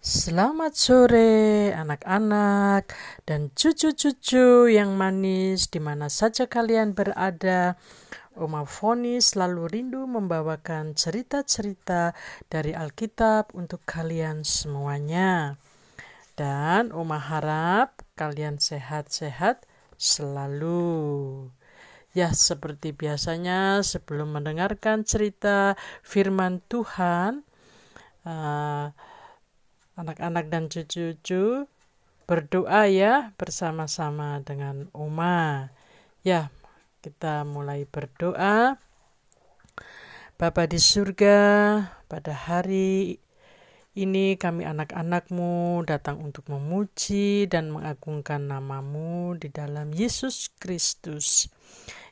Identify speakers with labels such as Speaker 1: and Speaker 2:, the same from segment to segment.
Speaker 1: Selamat sore anak-anak dan cucu-cucu yang manis di mana saja kalian berada. Oma Foni selalu rindu membawakan cerita-cerita dari Alkitab untuk kalian semuanya. Dan Oma harap kalian sehat-sehat selalu. Ya, seperti biasanya sebelum mendengarkan cerita firman Tuhan, uh, anak-anak dan cucu-cucu berdoa ya bersama-sama dengan Oma. Ya, kita mulai berdoa. Bapa di surga, pada hari ini kami anak-anakmu datang untuk memuji dan mengagungkan namamu di dalam Yesus Kristus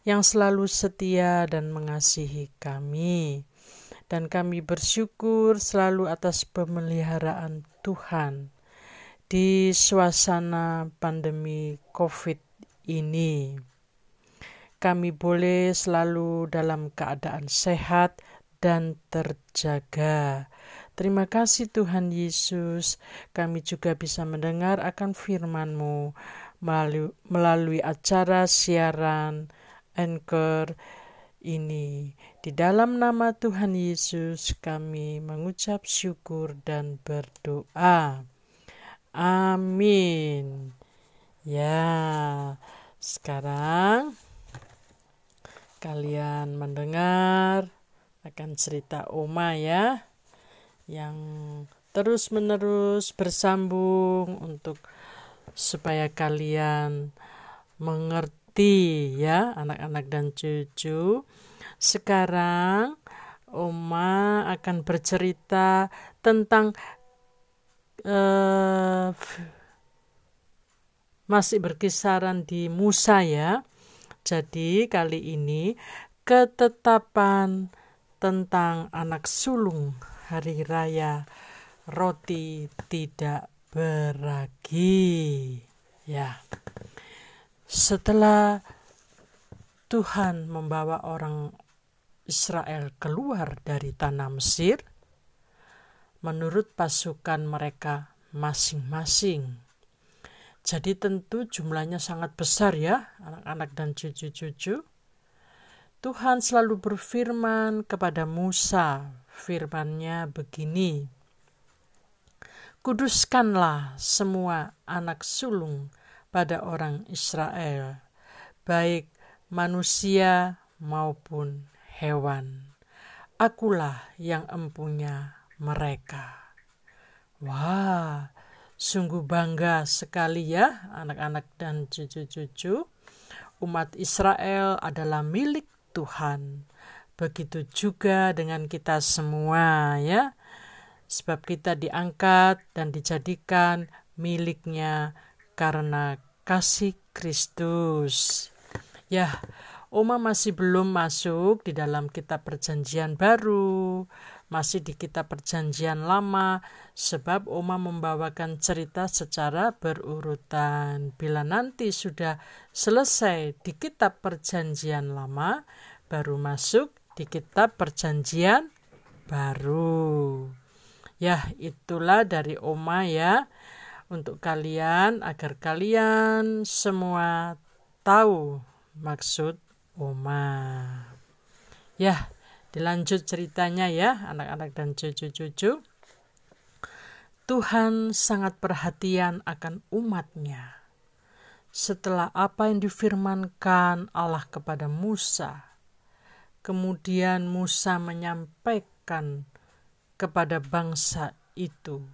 Speaker 1: yang selalu setia dan mengasihi kami dan kami bersyukur selalu atas pemeliharaan Tuhan di suasana pandemi COVID ini. Kami boleh selalu dalam keadaan sehat dan terjaga. Terima kasih Tuhan Yesus, kami juga bisa mendengar akan firman-Mu melalui, acara siaran Anchor ini. Di dalam nama Tuhan Yesus kami mengucap syukur dan berdoa. Amin. Ya, sekarang kalian mendengar akan cerita Oma ya yang terus-menerus bersambung untuk supaya kalian mengerti ya anak-anak dan cucu sekarang Oma akan bercerita tentang uh, masih berkisaran di Musa ya. Jadi kali ini ketetapan tentang anak sulung hari raya roti tidak beragi. Ya. Setelah Tuhan membawa orang Israel keluar dari tanah Mesir, menurut pasukan mereka masing-masing. Jadi tentu jumlahnya sangat besar ya, anak-anak dan cucu-cucu. Tuhan selalu berfirman kepada Musa, firmannya begini, Kuduskanlah semua anak sulung pada orang Israel, baik manusia maupun hewan. Akulah yang empunya mereka. Wah, sungguh bangga sekali ya anak-anak dan cucu-cucu. Umat Israel adalah milik Tuhan. Begitu juga dengan kita semua ya. Sebab kita diangkat dan dijadikan miliknya karena kasih Kristus. Ya, Oma masih belum masuk di dalam kitab perjanjian baru, masih di kitab perjanjian lama, sebab Oma membawakan cerita secara berurutan. Bila nanti sudah selesai di kitab perjanjian lama, baru masuk di kitab perjanjian baru. Ya, itulah dari Oma ya, untuk kalian, agar kalian semua tahu maksud Oma. Ya, dilanjut ceritanya ya, anak-anak dan cucu-cucu. Tuhan sangat perhatian akan umatnya. Setelah apa yang difirmankan Allah kepada Musa, kemudian Musa menyampaikan kepada bangsa itu,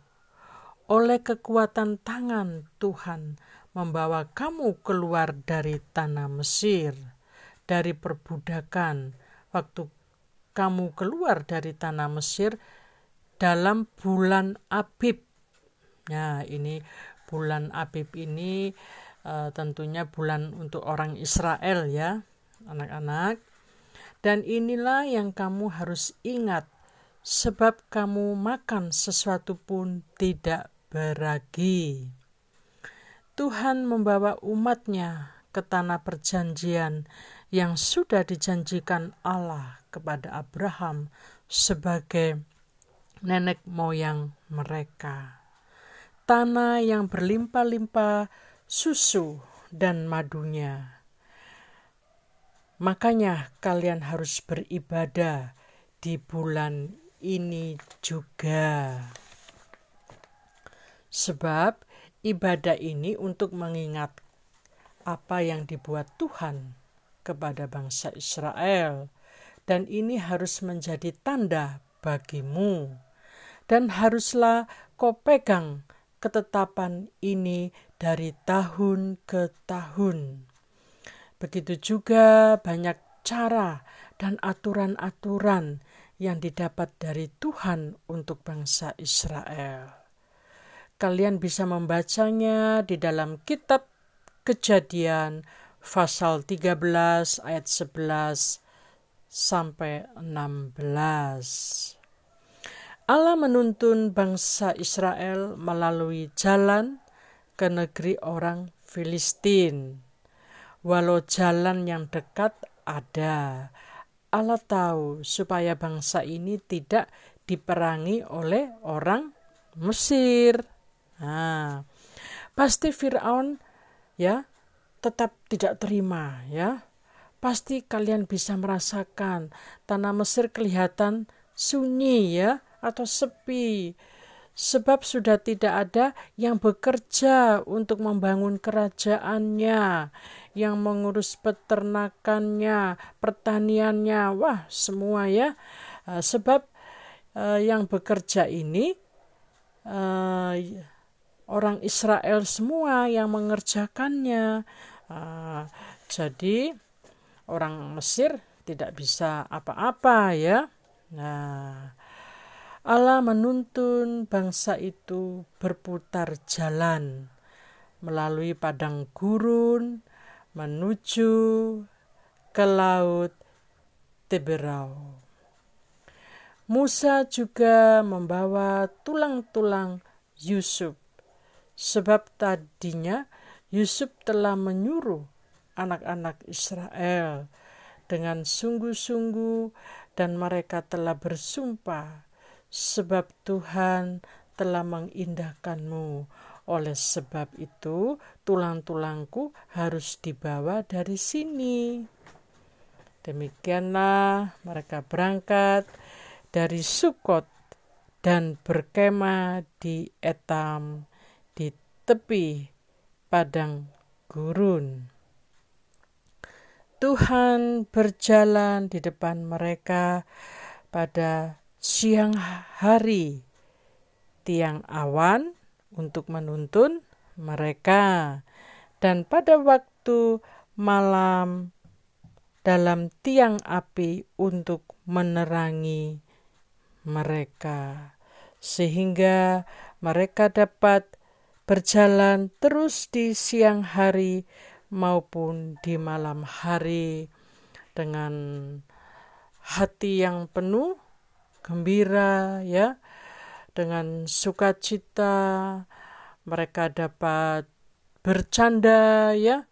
Speaker 1: oleh kekuatan tangan Tuhan membawa kamu keluar dari tanah Mesir dari perbudakan waktu kamu keluar dari tanah Mesir dalam bulan Abib. Nah, ini bulan Abib ini uh, tentunya bulan untuk orang Israel ya, anak-anak. Dan inilah yang kamu harus ingat sebab kamu makan sesuatu pun tidak beragi. Tuhan membawa umatnya ke tanah perjanjian yang sudah dijanjikan Allah kepada Abraham sebagai nenek moyang mereka. tanah yang berlimpah-limpah susu dan madunya. Makanya kalian harus beribadah di bulan ini juga. Sebab ibadah ini untuk mengingat apa yang dibuat Tuhan kepada bangsa Israel, dan ini harus menjadi tanda bagimu, dan haruslah kau pegang ketetapan ini dari tahun ke tahun. Begitu juga banyak cara dan aturan-aturan yang didapat dari Tuhan untuk bangsa Israel. Kalian bisa membacanya di dalam kitab Kejadian pasal 13 ayat 11 sampai 16. Allah menuntun bangsa Israel melalui jalan ke negeri orang Filistin. Walau jalan yang dekat ada, Allah tahu supaya bangsa ini tidak diperangi oleh orang Mesir. Nah, pasti Firaun ya tetap tidak terima ya. Pasti kalian bisa merasakan tanah Mesir kelihatan sunyi ya atau sepi. Sebab sudah tidak ada yang bekerja untuk membangun kerajaannya yang mengurus peternakannya pertaniannya. Wah semua ya. Eh, sebab uh, yang bekerja ini uh, orang Israel semua yang mengerjakannya. Uh, jadi orang Mesir tidak bisa apa-apa ya. Nah, Allah menuntun bangsa itu berputar jalan melalui padang gurun menuju ke laut Teberau. Musa juga membawa tulang-tulang Yusuf Sebab tadinya Yusuf telah menyuruh anak-anak Israel dengan sungguh-sungguh dan mereka telah bersumpah sebab Tuhan telah mengindahkanmu. Oleh sebab itu, tulang-tulangku harus dibawa dari sini. Demikianlah mereka berangkat dari Sukot dan berkemah di Etam tepi padang gurun. Tuhan berjalan di depan mereka pada siang hari, tiang awan untuk menuntun mereka, dan pada waktu malam dalam tiang api untuk menerangi mereka, sehingga mereka dapat berjalan terus di siang hari maupun di malam hari. Dengan hati yang penuh gembira ya. Dengan sukacita mereka dapat bercanda ya.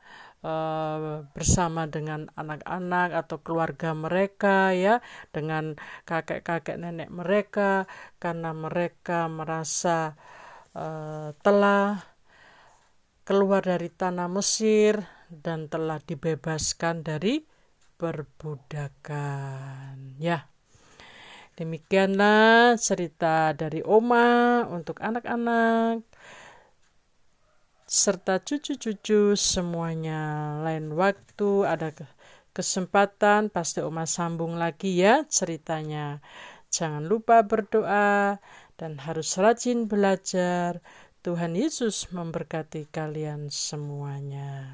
Speaker 1: Uh, bersama dengan anak-anak atau keluarga mereka ya. Dengan kakek-kakek nenek mereka karena mereka merasa uh, telah keluar dari tanah Mesir dan telah dibebaskan dari perbudakan. Ya. Demikianlah cerita dari Oma untuk anak-anak serta cucu-cucu semuanya. Lain waktu ada kesempatan pasti Oma sambung lagi ya ceritanya. Jangan lupa berdoa dan harus rajin belajar. Tuhan Yesus memberkati kalian semuanya.